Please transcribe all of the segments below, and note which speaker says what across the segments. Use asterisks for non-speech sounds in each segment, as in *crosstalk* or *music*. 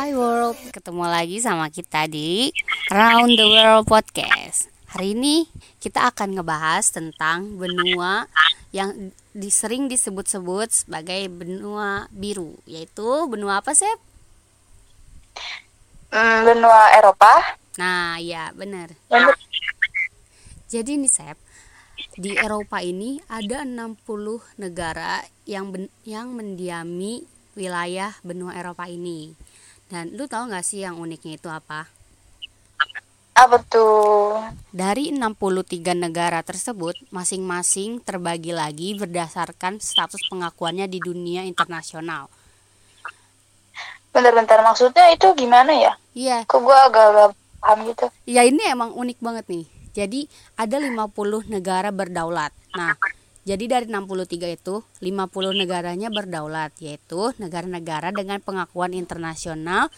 Speaker 1: Hai world, ketemu lagi sama kita di Round the World Podcast. Hari ini kita akan ngebahas tentang benua yang disering disebut-sebut sebagai benua biru, yaitu benua apa sih?
Speaker 2: Hmm, benua Eropa.
Speaker 1: Nah, ya benar. Jadi nih Sep, di Eropa ini ada 60 negara yang ben- yang mendiami wilayah benua Eropa ini. Dan lu tahu nggak sih yang uniknya itu apa?
Speaker 2: Apa tuh?
Speaker 1: Dari 63 negara tersebut, masing-masing terbagi lagi berdasarkan status pengakuannya di dunia internasional.
Speaker 2: Bentar-bentar maksudnya itu gimana ya?
Speaker 1: Iya,
Speaker 2: Kok gua agak-agak paham gitu.
Speaker 1: ya ini emang unik banget nih. Jadi ada 50 negara berdaulat. Nah, jadi dari 63 itu 50 negaranya berdaulat yaitu negara-negara dengan pengakuan internasional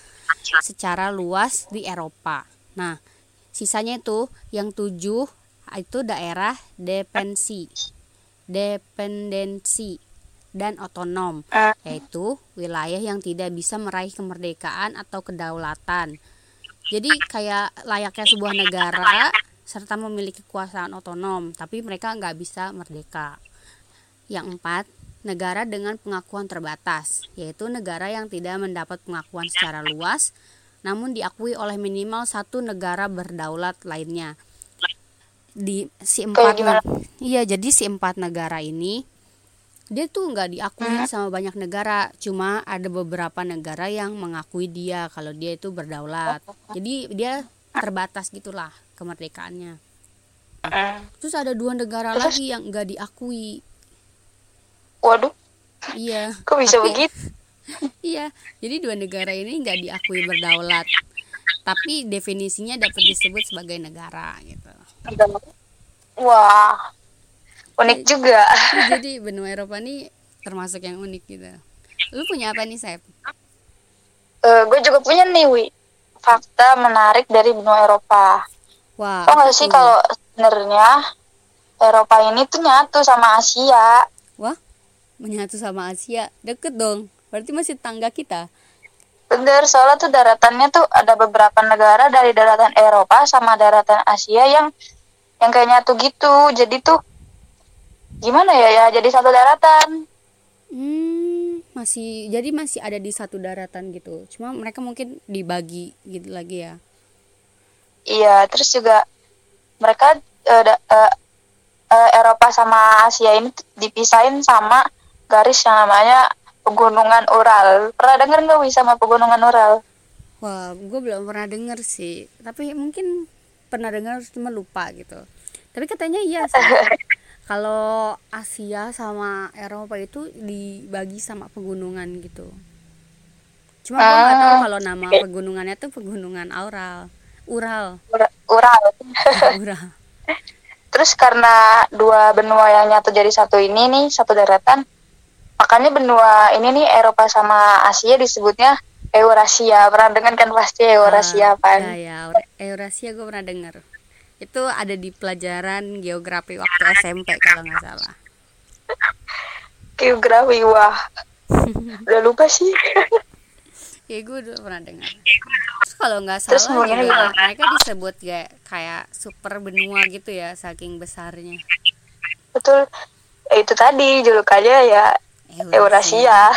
Speaker 1: secara luas di Eropa. Nah, sisanya itu yang tujuh itu daerah dependensi, dependensi dan otonom, yaitu wilayah yang tidak bisa meraih kemerdekaan atau kedaulatan. Jadi kayak layaknya sebuah negara serta memiliki kekuasaan otonom, tapi mereka nggak bisa merdeka. Yang empat, negara dengan pengakuan terbatas, yaitu negara yang tidak mendapat pengakuan secara luas, namun diakui oleh minimal satu negara berdaulat lainnya. Di si empat, iya jadi si empat negara ini dia tuh nggak diakui sama banyak negara, cuma ada beberapa negara yang mengakui dia kalau dia itu berdaulat. Jadi dia terbatas gitulah kemerdekaannya.
Speaker 2: eh.
Speaker 1: Terus ada dua negara
Speaker 2: Terus?
Speaker 1: lagi yang nggak diakui.
Speaker 2: Waduh,
Speaker 1: Iya.
Speaker 2: kok bisa
Speaker 1: Tapi-
Speaker 2: begitu? *laughs*
Speaker 1: Iya. Jadi dua negara ini nggak diakui berdaulat. Tapi definisinya dapat disebut sebagai negara gitu.
Speaker 2: Wah, unik juga. *laughs*
Speaker 1: Jadi benua Eropa ini termasuk yang unik gitu. Lu punya apa nih, Sep?
Speaker 2: Eh, gue juga punya nih, Wi. Fakta menarik dari benua Eropa.
Speaker 1: Wah.
Speaker 2: Tau
Speaker 1: apa
Speaker 2: gak sih kalau sebenarnya Eropa ini tuh nyatu sama Asia.
Speaker 1: Wah, menyatu sama Asia. Deket dong. Berarti masih tangga kita.
Speaker 2: Bener, soalnya tuh daratannya tuh ada beberapa negara dari daratan Eropa sama daratan Asia yang yang kayak nyatu gitu. Jadi tuh gimana ya ya jadi satu daratan.
Speaker 1: Hmm, masih jadi masih ada di satu daratan gitu. Cuma mereka mungkin dibagi gitu lagi ya.
Speaker 2: Iya, terus juga mereka eh, da- eh, eh, Eropa sama Asia ini dipisahin sama garis yang namanya pegunungan Ural. Pernah denger nggak Wi sama pegunungan Ural?
Speaker 1: Wah, gue belum pernah denger sih. Tapi mungkin pernah dengar cuma lupa gitu. Tapi katanya iya sih. *laughs* Kalau Asia sama Eropa itu dibagi sama pegunungan gitu. Cuma gue nggak tahu
Speaker 2: Ah,
Speaker 1: kalau nama pegunungannya tuh pegunungan Aural. Ural.
Speaker 2: Ura- Ural. *laughs*
Speaker 1: Ural.
Speaker 2: Terus karena dua benua yang nyatu jadi satu ini nih, satu daratan, makanya benua ini nih Eropa sama Asia disebutnya Eurasia. Pernah dengar kan pasti Eurasia
Speaker 1: Ah,
Speaker 2: kan?
Speaker 1: Ya, ya. Eura- Eurasia gue pernah denger. Itu ada di pelajaran geografi waktu SMP kalau nggak salah.
Speaker 2: Geografi, wah. *laughs* Udah lupa sih.
Speaker 1: Ya gue dulu pernah dengar. Terus kalau nggak
Speaker 2: Terus
Speaker 1: salah
Speaker 2: ngomongnya
Speaker 1: juga mereka disebut kayak kayak super benua gitu ya saking besarnya.
Speaker 2: Betul. Ya, itu tadi julukannya ya Eurasia.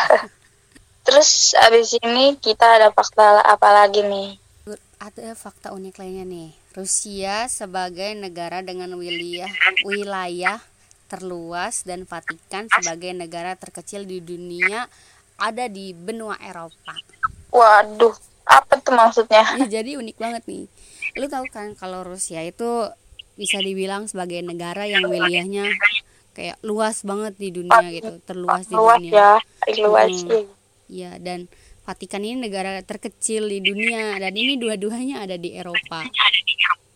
Speaker 2: *laughs* Terus abis ini kita ada fakta apa lagi nih?
Speaker 1: Ada fakta unik lainnya nih. Rusia sebagai negara dengan wilayah wilayah terluas dan Vatikan sebagai negara terkecil di dunia ada di benua Eropa.
Speaker 2: Waduh, apa tuh maksudnya? *laughs*
Speaker 1: Ya, jadi unik banget nih. Lu tahu kan kalau Rusia itu bisa dibilang sebagai negara yang wilayahnya kayak luas banget di dunia gitu, terluas di
Speaker 2: Luas
Speaker 1: dunia.
Speaker 2: ya, luas.
Speaker 1: Hmm.
Speaker 2: iya.
Speaker 1: Ya, dan Vatikan ini negara terkecil di dunia dan ini dua-duanya ada di Eropa.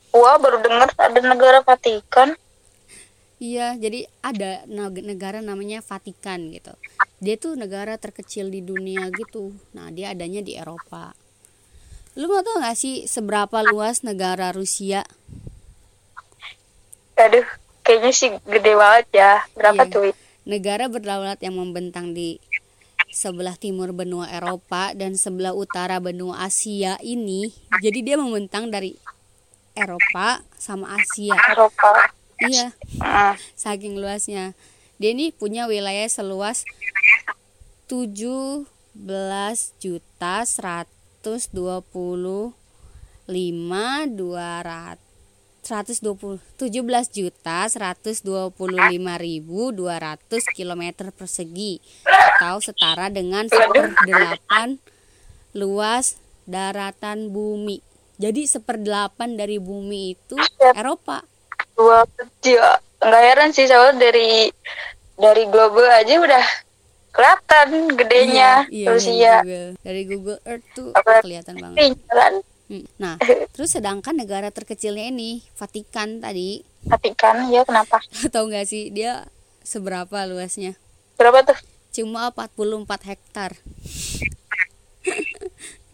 Speaker 2: Wah, baru dengar ada negara Vatikan.
Speaker 1: Iya, jadi ada neg- negara namanya Vatikan gitu. Dia tuh negara terkecil di dunia gitu. Nah, dia adanya di Eropa. Lu mau tau gak sih seberapa luas negara Rusia?
Speaker 2: Aduh, kayaknya sih gede banget ya. Berapa
Speaker 1: Iya.
Speaker 2: tuh?
Speaker 1: Negara berdaulat yang membentang di sebelah timur benua Eropa dan sebelah utara benua Asia ini. Jadi dia membentang dari Eropa sama Asia.
Speaker 2: Eropa.
Speaker 1: Iya,
Speaker 2: Mm.
Speaker 1: saking luasnya. Dia ini punya wilayah seluas 17 juta 125 200 120 17 juta 125 ribu 200 kilometer persegi atau setara dengan seperdelapan luas daratan bumi. Jadi seperdelapan dari bumi itu Eropa.
Speaker 2: Dua kecil. Nggak heran sih soalnya dari dari global aja udah kelihatan gedenya
Speaker 1: iya,
Speaker 2: Rusia.
Speaker 1: dari Google. Dari Google Earth tuh
Speaker 2: Apa-
Speaker 1: kelihatan banget.
Speaker 2: Nih, kan
Speaker 1: Hmm. Nah, *laughs* terus sedangkan negara terkecilnya ini, Vatikan tadi,
Speaker 2: Vatikan ya kenapa? *laughs*
Speaker 1: tahu nggak sih dia seberapa luasnya?
Speaker 2: Berapa tuh?
Speaker 1: Cuma 44 hektar. *laughs*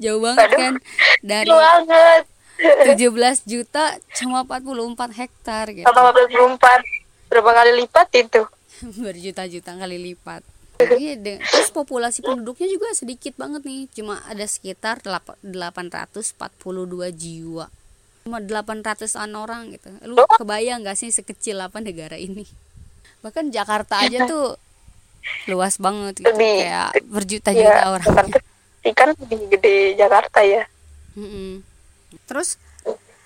Speaker 1: Jauh banget
Speaker 2: Waduh.
Speaker 1: kan dari
Speaker 2: banget.
Speaker 1: 17 juta cuma 44 hektar gitu.
Speaker 2: Sama 44. Berapa kali lipat itu?
Speaker 1: Berjuta-juta kali lipat. Iya, terus populasi penduduknya juga sedikit banget nih, cuma ada sekitar delap- 842 jiwa. Cuma 800-an orang gitu. Lu kebayang gak sih sekecil apa negara ini? Bahkan Jakarta aja tuh luas banget gitu,
Speaker 2: Lebih-
Speaker 1: kayak berjuta-juta
Speaker 2: Ya,
Speaker 1: orang.
Speaker 2: Jakarta. Vatikan lebih gede Jakarta ya.
Speaker 1: Mm-mm. Terus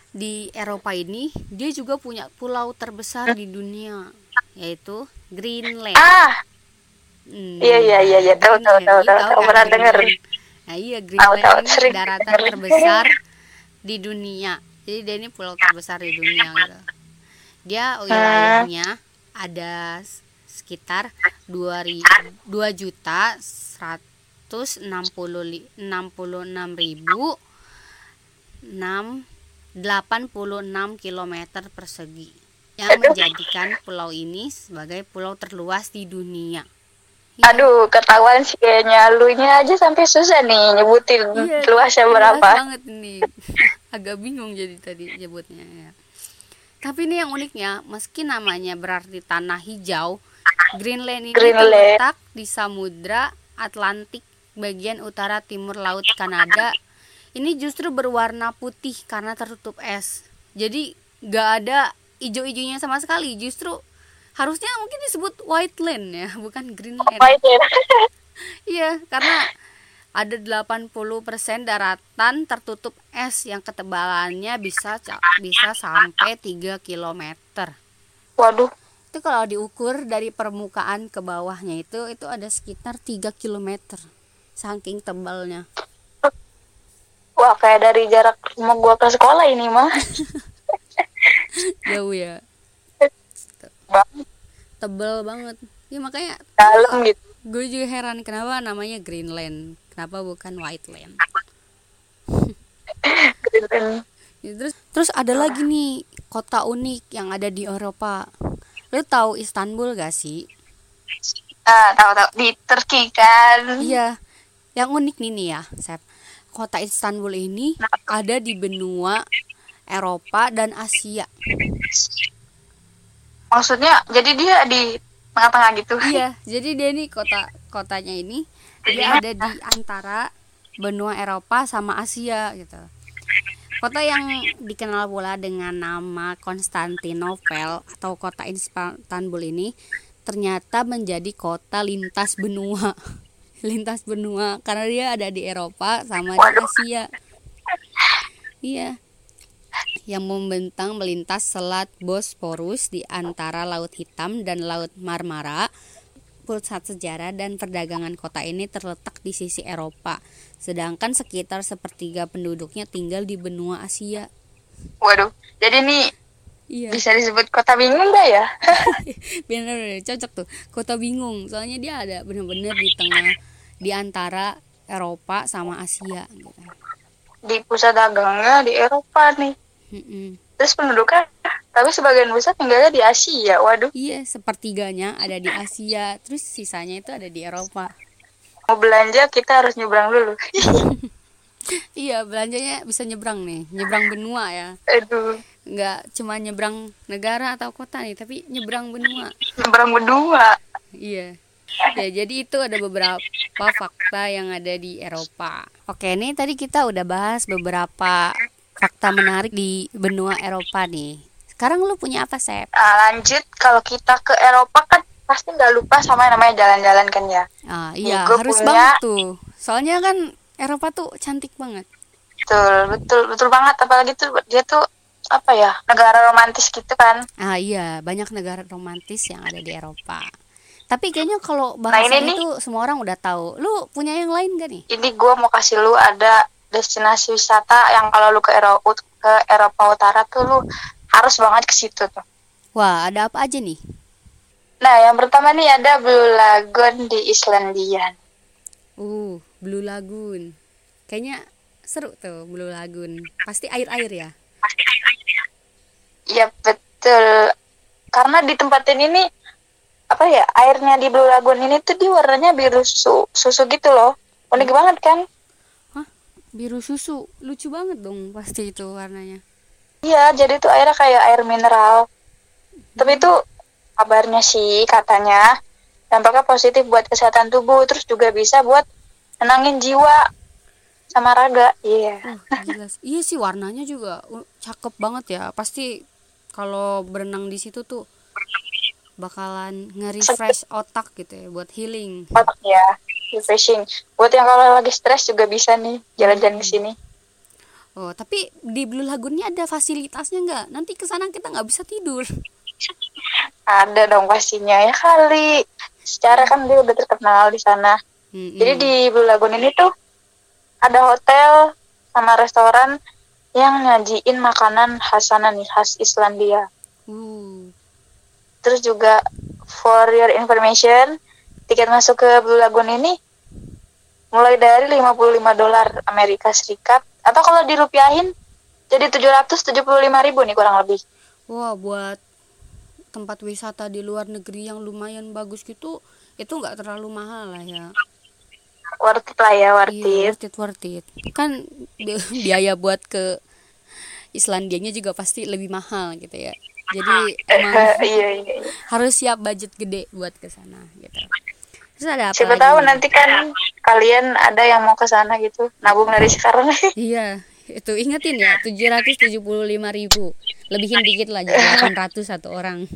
Speaker 1: di Eropa ini dia juga punya pulau terbesar di dunia yaitu Greenland.
Speaker 2: Ah,
Speaker 1: Hmm,
Speaker 2: Iya, iya, iya, iya. Tahu, tahu, tahu, tahu, tahu.
Speaker 1: kan
Speaker 2: Pernah denger.
Speaker 1: Greenland? Nah iya Greenland
Speaker 2: tahu,
Speaker 1: ini
Speaker 2: sering
Speaker 1: daratan
Speaker 2: denger.
Speaker 1: terbesar di dunia. Jadi dia ini pulau terbesar di dunia gitu. Dia wilayahnya ada sekitar 2000 2 juta 160 li- 66 ribu 6 86 km persegi yang menjadikan pulau ini sebagai pulau terluas di dunia. Ya.
Speaker 2: aduh, ketahuan sih kayaknya lunya aja sampai susah nih nyebutin
Speaker 1: Iya,
Speaker 2: luasnya
Speaker 1: luas
Speaker 2: berapa.
Speaker 1: banget ini. *laughs* Agak bingung jadi tadi nyebutnya ya. Tapi ini yang uniknya, meski namanya berarti tanah hijau, Greenland ini
Speaker 2: Greenland.
Speaker 1: terletak di Samudra Atlantik bagian utara timur Laut Kanada. Ini justru berwarna putih karena tertutup es. Jadi nggak ada ijo-ijonya sama sekali. Justru harusnya mungkin disebut white land ya, *laughs* bukan Greenland.
Speaker 2: Apa itu *laughs* ya?
Speaker 1: Iya, karena ada 80% daratan tertutup es yang ketebalannya bisa bisa sampai 3 km.
Speaker 2: Waduh,
Speaker 1: Itu kalau diukur dari permukaan ke bawahnya itu itu ada sekitar 3 km. Saking tebalnya.
Speaker 2: wah kayak dari jarak rumah gua ke sekolah ini mah. *laughs*
Speaker 1: Jauh ya.
Speaker 2: Bang,
Speaker 1: Tebel banget. Ya makanya
Speaker 2: dalam gitu.
Speaker 1: gue juga heran kenapa namanya Greenland. Kenapa bukan Whiteland?
Speaker 2: Greenland. *laughs*
Speaker 1: Ya, terus terus ada lagi nih kota unik yang ada di Eropa. Lo tahu Istanbul gak sih?
Speaker 2: Ah, tahu-tahu di Turki kan.
Speaker 1: Iya. Yang unik nih nih ya, Sep. Kota Istanbul ini ada di benua Eropa dan Asia.
Speaker 2: Maksudnya jadi dia di tengah-tengah gitu.
Speaker 1: Iya, jadi dia nih kota kotanya ini dia ada di antara benua Eropa sama Asia gitu. Kota yang dikenal pula dengan nama Konstantinopel atau kota Istanbul ini ternyata menjadi kota lintas benua. *laughs* lintas benua karena dia ada di Eropa sama di Asia. Iya. Yang membentang melintas selat Bosporus di antara Laut Hitam dan Laut Marmara. Pusat sejarah dan perdagangan kota ini terletak di sisi Eropa, sedangkan sekitar sepertiga penduduknya tinggal di benua Asia.
Speaker 2: Waduh, jadi ini
Speaker 1: Iya,
Speaker 2: bisa disebut kota bingung gak ya? *laughs*
Speaker 1: benar cocok tuh. Kota bingung, soalnya dia ada benar-benar di tengah di antara Eropa sama Asia gitu.
Speaker 2: Di pusat dagangnya di Eropa nih.
Speaker 1: Mm-mm.
Speaker 2: Terus penduduknya, tapi sebagian besar tinggalnya di Asia. Waduh,
Speaker 1: Iya, sepertiganya ada di Asia, terus sisanya itu ada di Eropa.
Speaker 2: mau belanja kita harus nyebrang dulu. *laughs*
Speaker 1: Iya, belanjanya bisa nyebrang nih, nyebrang benua ya.
Speaker 2: Aduh,
Speaker 1: Nggak cuma nyebrang negara atau kota nih, tapi nyebrang benua.
Speaker 2: nyebrang berdua.
Speaker 1: Iya. Ya, jadi itu ada beberapa beberapa fakta yang ada di Eropa. Oke, ini tadi kita udah bahas beberapa fakta menarik di benua Eropa nih. Sekarang lu punya apa, Sep?
Speaker 2: Nah, lanjut kalau kita ke Eropa kan pasti nggak lupa sama yang namanya jalan-jalan kan ya.
Speaker 1: Ah, iya,
Speaker 2: Gue
Speaker 1: harus
Speaker 2: punya-
Speaker 1: banget tuh. Soalnya kan Eropa tuh cantik banget.
Speaker 2: Betul, betul, betul banget. Apalagi tuh dia tuh apa ya negara romantis gitu kan.
Speaker 1: Ah iya, banyak negara romantis yang ada di Eropa. Tapi kayaknya kalau
Speaker 2: Nah,
Speaker 1: bahasa
Speaker 2: nih.
Speaker 1: itu semua orang udah tahu. Lu punya yang lain gak nih?
Speaker 2: Ini gue mau kasih lu ada destinasi wisata yang kalau lu ke Eropa ke Eropa Utara tuh lu harus banget ke situ tuh.
Speaker 1: Wah, ada apa aja nih?
Speaker 2: Nah, yang pertama nih ada Blue Lagoon di Islandia.
Speaker 1: Uh, Blue Lagoon. Kayaknya seru tuh Blue Lagoon. Pasti air-air ya?
Speaker 2: Iya betul. Karena di tempat ini nih apa ya airnya di Blue Lagoon ini tuh dia warnanya biru susu susu gitu loh. Unik banget kan?
Speaker 1: Hah? Biru susu. Lucu banget dong pasti itu warnanya.
Speaker 2: Iya, jadi tuh airnya kayak air mineral. Tapi itu kabarnya sih katanya dampaknya positif buat kesehatan tubuh, terus juga bisa buat nenangin jiwa sama raga. Iya.
Speaker 1: Gila. sih. Iya sih warnanya juga uh, cakep banget ya. Pasti kalau berenang di situ tuh bakalan nge-refresh otak gitu ya buat healing.
Speaker 2: Otak ya, refreshing. Buat yang kalau lagi stres juga bisa nih jalan-jalan ke sini.
Speaker 1: Oh, tapi di Blue Lagoonnya ada fasilitasnya nggak? Nanti ke sana kita nggak bisa tidur.
Speaker 2: Ada dong pastinya ya kali. Secara kan dia udah terkenal di sana.
Speaker 1: Mm-mm.
Speaker 2: Jadi di Blue Lagoon ini tuh ada hotel sama restoran yang nyajiin makanan khas sana nih, khas Islandia.
Speaker 1: Uh,
Speaker 2: Terus juga for your information, tiket masuk ke Blue Lagoon ini mulai dari 55 dolar Amerika Serikat atau kalau dirupiahin jadi 775 ribu nih kurang lebih.
Speaker 1: wah buat tempat wisata di luar negeri yang lumayan bagus gitu, itu nggak terlalu mahal lah ya.
Speaker 2: Worth it lah ya, worth
Speaker 1: Iya,
Speaker 2: it.
Speaker 1: worth it, worth it. Kan bi- *laughs* biaya buat ke Islandianya juga pasti lebih mahal gitu ya. Jadi *laughs* emang *laughs*
Speaker 2: iya, iya, iya.
Speaker 1: harus siap budget gede buat ke sana gitu. Terus ada apa
Speaker 2: Siapa
Speaker 1: lagi
Speaker 2: tahu nanti kan kalian ada yang mau ke sana gitu, nabung dari sekarang. *laughs*
Speaker 1: Iya, itu ingetin ya, 775 ribu. Lebihin dikit lah, jadi 800 satu orang.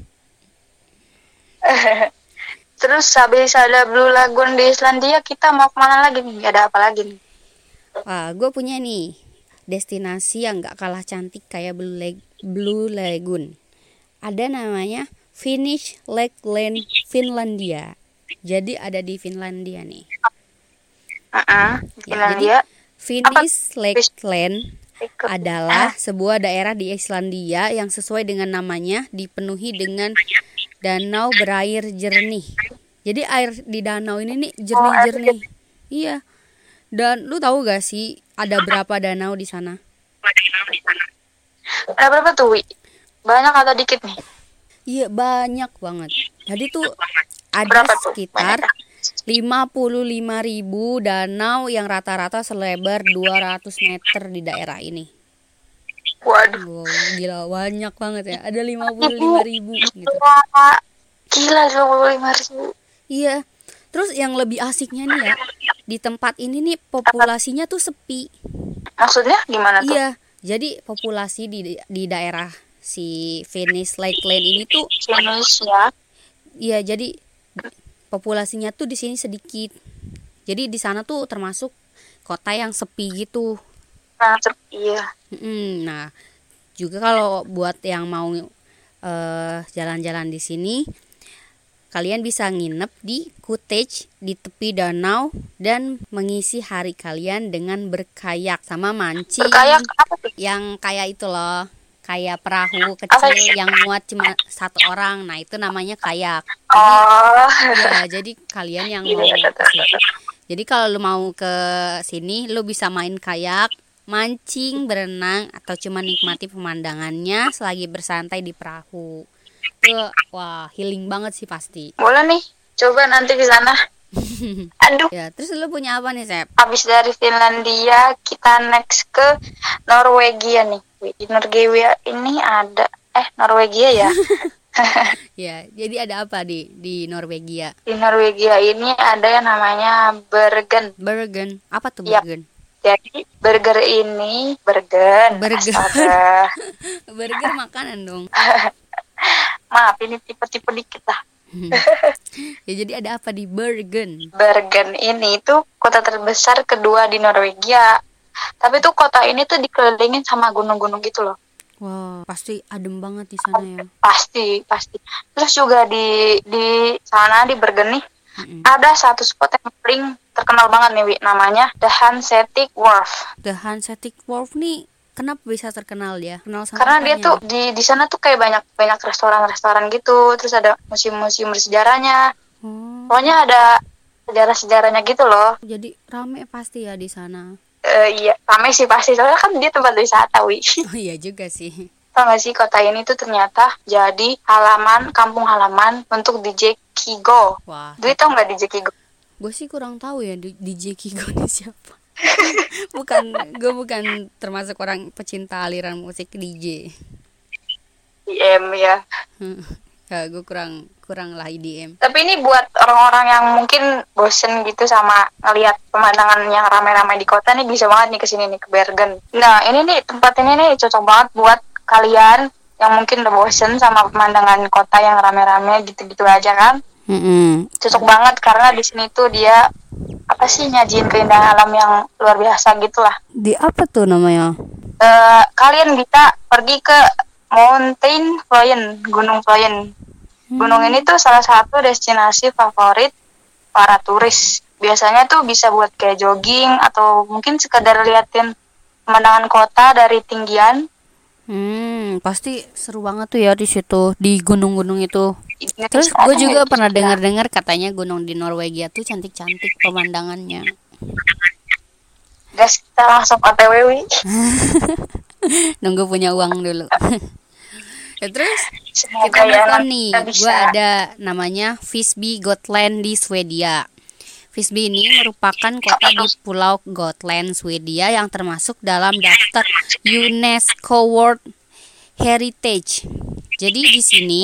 Speaker 2: Terus habis ada Blue Lagoon di Islandia, kita mau ke mana lagi nih? Ada apa lagi nih?
Speaker 1: Wah, gue punya nih destinasi yang gak kalah cantik kayak Blue, Lag- Blue Lagoon. Ada namanya Finnish Lakeland Finlandia. Jadi ada di Finlandia nih.
Speaker 2: Heeh,
Speaker 1: Ya,
Speaker 2: Finlandia.
Speaker 1: Finnish Lakeland adalah sebuah daerah di Islandia yang sesuai dengan namanya dipenuhi dengan danau berair jernih. Jadi air di danau ini nih jernih-jernih. Iya. Dan lu tahu gak sih ada berapa danau di sana?
Speaker 2: Ada berapa tuh, Wi? Banyak atau dikit nih?
Speaker 1: Iya, banyak banget. Jadi tuh ada
Speaker 2: Berapa
Speaker 1: sekitar. 55.000 ribu danau yang rata-rata selebar 200 meter di daerah ini.
Speaker 2: Waduh.
Speaker 1: Wow, gila banyak banget ya. Ada 55.000 ribu gitu.
Speaker 2: Gila 25 ribu.
Speaker 1: Iya. Terus yang lebih asiknya nih ya, di tempat ini nih populasinya tuh sepi.
Speaker 2: Maksudnya gimana tuh?
Speaker 1: Iya. Jadi populasi di di daerah si Venice Lakeland ini tuh
Speaker 2: Indonesia.
Speaker 1: iya jadi populasinya tuh di sini sedikit. Jadi di sana tuh termasuk kota yang sepi gitu.
Speaker 2: Nah, sepi ya.
Speaker 1: Mm, Nah, juga kalau buat yang mau eh, jalan-jalan di sini, kalian bisa nginep di cottage di tepi danau dan mengisi hari kalian dengan berkayak sama mancing
Speaker 2: Berkayak apa
Speaker 1: yang kayak itu loh, kayak perahu kecil yang muat cuma satu orang. Nah, itu namanya kayak.
Speaker 2: Oh,
Speaker 1: Ya, jadi kalian yang mau
Speaker 2: Iya,
Speaker 1: sini. Jadi kalau lu mau ke sini, lu bisa main kayak, mancing, berenang, atau cuma nikmati pemandangannya selagi bersantai di perahu. Itu wah healing banget sih pasti.
Speaker 2: boleh nih. Coba nanti ke sana. *laughs* Aduh,
Speaker 1: Ya, terus lu punya apa nih, Sep?
Speaker 2: habis dari Finlandia kita next ke Norwegia nih. Di Norwegia ini ada eh Norwegia ya. *laughs*
Speaker 1: ya jadi ada apa di di Norwegia
Speaker 2: Di Norwegia ini ada yang namanya Bergen.
Speaker 1: Bergen apa tuh
Speaker 2: Iya.
Speaker 1: Bergen
Speaker 2: Jadi burger ini Bergen.
Speaker 1: Bergen.
Speaker 2: Astaga. *laughs*
Speaker 1: Burger makanan dong
Speaker 2: Maaf ini tipe-tipe dikit lah. *laughs*
Speaker 1: ya jadi ada apa di Bergen
Speaker 2: Bergen ini tuh kota terbesar kedua di Norwegia. Tapi tuh kota ini tuh dikelilingin sama gunung-gunung gitu loh.
Speaker 1: wah pasti adem banget di sana ya
Speaker 2: Pasti, pasti. Terus juga di di sana di Bergen nih
Speaker 1: Mm-mm.
Speaker 2: ada satu spot yang paling terkenal banget nih, Wi. Namanya The Hanseatic Wharf.
Speaker 1: The Hanseatic Wharf nih kenapa bisa terkenal ya kenal sama
Speaker 2: Karena dia tuh di di sana tuh kayak banyak banyak restoran-restoran gitu. Terus ada museum-museum bersejarahnya.
Speaker 1: oh
Speaker 2: Pokoknya ada sejarah-sejarahnya gitu loh.
Speaker 1: jadi rame pasti ya di sana
Speaker 2: Eh, iya, ramai sih pasti. Soalnya kan dia tempat wisata, Wi. *laughs*
Speaker 1: oh iya juga sih
Speaker 2: Tau gak sih kota ini tuh ternyata jadi halaman, kampung halaman untuk DJ Kigo.
Speaker 1: wah
Speaker 2: Dwi tau gak DJ Kigo?
Speaker 1: gue sih kurang tahu ya di- DJ Kigo *laughs* ini siapa bukan gue bukan termasuk orang pecinta aliran musik DJ
Speaker 2: IM ya. *laughs*
Speaker 1: ya gue kurang kurang lah IDM
Speaker 2: Tapi ini buat orang-orang yang mungkin bosen gitu sama ngelihat pemandangan yang ramai-ramai di kota nih bisa banget nih ke sini nih ke Bergen. Nah ini nih tempat ini nih cocok banget buat kalian yang mungkin udah bosen sama pemandangan kota yang rame-rame gitu-gitu aja kan.
Speaker 1: Mm-mm.
Speaker 2: Cocok banget karena di sini tuh dia apa sih nyajin keindahan alam yang luar biasa gitu lah.
Speaker 1: di apa tuh namanya
Speaker 2: Eh, kalian bisa pergi ke Mountain Floyen, Gunung Floyen. Gunung ini tuh salah satu destinasi favorit para turis. Biasanya tuh bisa buat kayak jogging atau mungkin sekedar liatin pemandangan kota dari tinggian.
Speaker 1: hmm pasti seru banget tuh ya di situ di gunung-gunung itu terus
Speaker 2: tuh
Speaker 1: gue
Speaker 2: soalnya
Speaker 1: juga pernah
Speaker 2: sudah-
Speaker 1: dengar-dengar katanya gunung di Norwegia tuh cantik-cantik pemandangannya.
Speaker 2: Guys, kita langsung OTW wi. *laughs*
Speaker 1: nunggu punya uang dulu. *laughs* Ya terus
Speaker 2: Semoga
Speaker 1: kita
Speaker 2: ya nanti
Speaker 1: nih gue ada namanya Visby Gotland di Swedia. Visby ini merupakan kota di pulau Gotland Swedia yang termasuk dalam daftar UNESCO World Heritage jadi di sini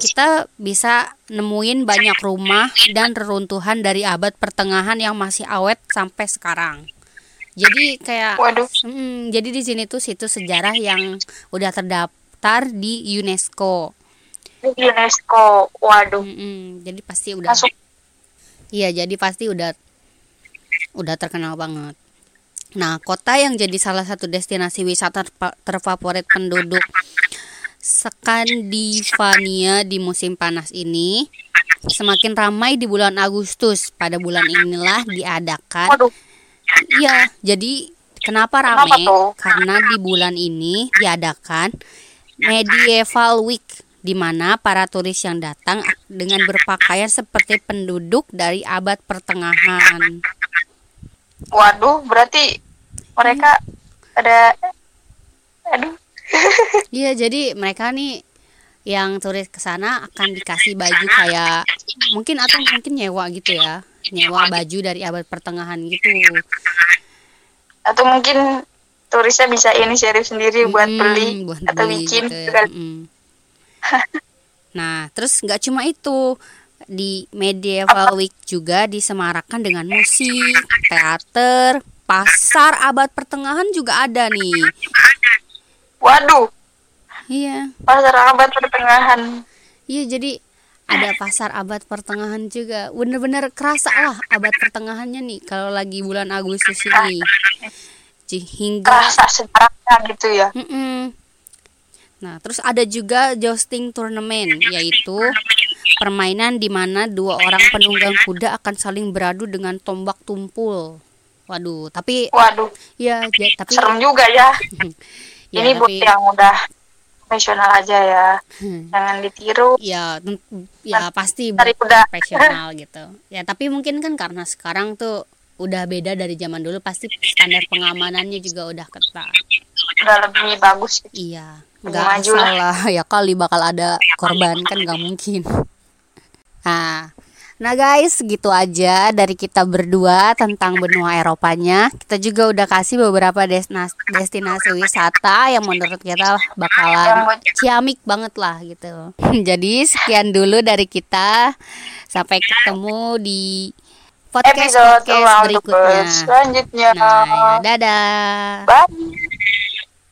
Speaker 1: kita bisa nemuin banyak rumah dan reruntuhan dari abad pertengahan yang masih awet sampai sekarang jadi kayak
Speaker 2: Waduh,
Speaker 1: Hmm, jadi di sini tuh situs sejarah yang udah terdaftar di UNESCO.
Speaker 2: UNESCO. Waduh,
Speaker 1: Mm-mm, jadi pasti udah.
Speaker 2: masuk
Speaker 1: Iya, jadi pasti udah udah terkenal banget. Nah, kota yang jadi salah satu destinasi wisata terfavorit penduduk Skandinavia di musim panas ini semakin ramai di bulan Agustus. Pada bulan inilah diadakan Iya, jadi kenapa
Speaker 2: tuh?
Speaker 1: Karena di bulan ini diadakan Medieval Week di mana para turis yang datang dengan berpakaian seperti penduduk dari abad pertengahan.
Speaker 2: waduh, berarti mereka ada aduh
Speaker 1: Iya, jadi mereka nih yang turis ke sana akan dikasih baju kayak mungkin atau mungkin nyewa gitu ya. Nyewa baju dari abad pertengahan gitu.
Speaker 2: atau mungkin turisnya bisa inisiatif sendiri buat beli
Speaker 1: buat
Speaker 2: atau
Speaker 1: beli
Speaker 2: bikin
Speaker 1: gitu ya.
Speaker 2: gitu kan.
Speaker 1: Mm. nah terus nggak cuma itu di medieval week juga disemarakan dengan musik teater pasar abad pertengahan juga ada nih
Speaker 2: Waduh,
Speaker 1: iya
Speaker 2: pasar abad pertengahan.
Speaker 1: iya jadi ada pasar abad pertengahan juga bener-bener kerasa lah abad pertengahannya nih kalau lagi bulan Agustus ini hingga
Speaker 2: Rasa sejarahnya gitu ya.
Speaker 1: Mm-mm. Nah, terus ada juga jousting turnamen, yaitu permainan di mana dua orang penunggang kuda akan saling beradu dengan tombak tumpul. Waduh, tapi
Speaker 2: Waduh,
Speaker 1: ya, ja- tapi
Speaker 2: serem juga ya. *laughs*
Speaker 1: ya,
Speaker 2: Ini buat
Speaker 1: tapi
Speaker 2: yang udah profesional aja ya.
Speaker 1: Hmm.
Speaker 2: Jangan ditiru.
Speaker 1: ya ya pasti
Speaker 2: kuda.
Speaker 1: profesional *laughs* gitu. Ya, tapi mungkin kan karena sekarang tuh udah beda dari zaman dulu pasti standar pengamanannya juga udah ketat.
Speaker 2: Udah lebih bagus.
Speaker 1: Iya,
Speaker 2: Lebih
Speaker 1: nggak salah ya kali bakal ada korban kan nggak mungkin. *laughs* Nah, Nah guys, gitu aja dari kita berdua tentang benua Eropanya. Kita juga udah kasih beberapa destinasi, wisata yang menurut kita bakalan ciamik banget lah gitu. *laughs* Jadi sekian dulu dari kita. Sampai ketemu di podcast podcast berikutnya.
Speaker 2: Selanjutnya.
Speaker 1: Nah, dadah.
Speaker 2: Bye.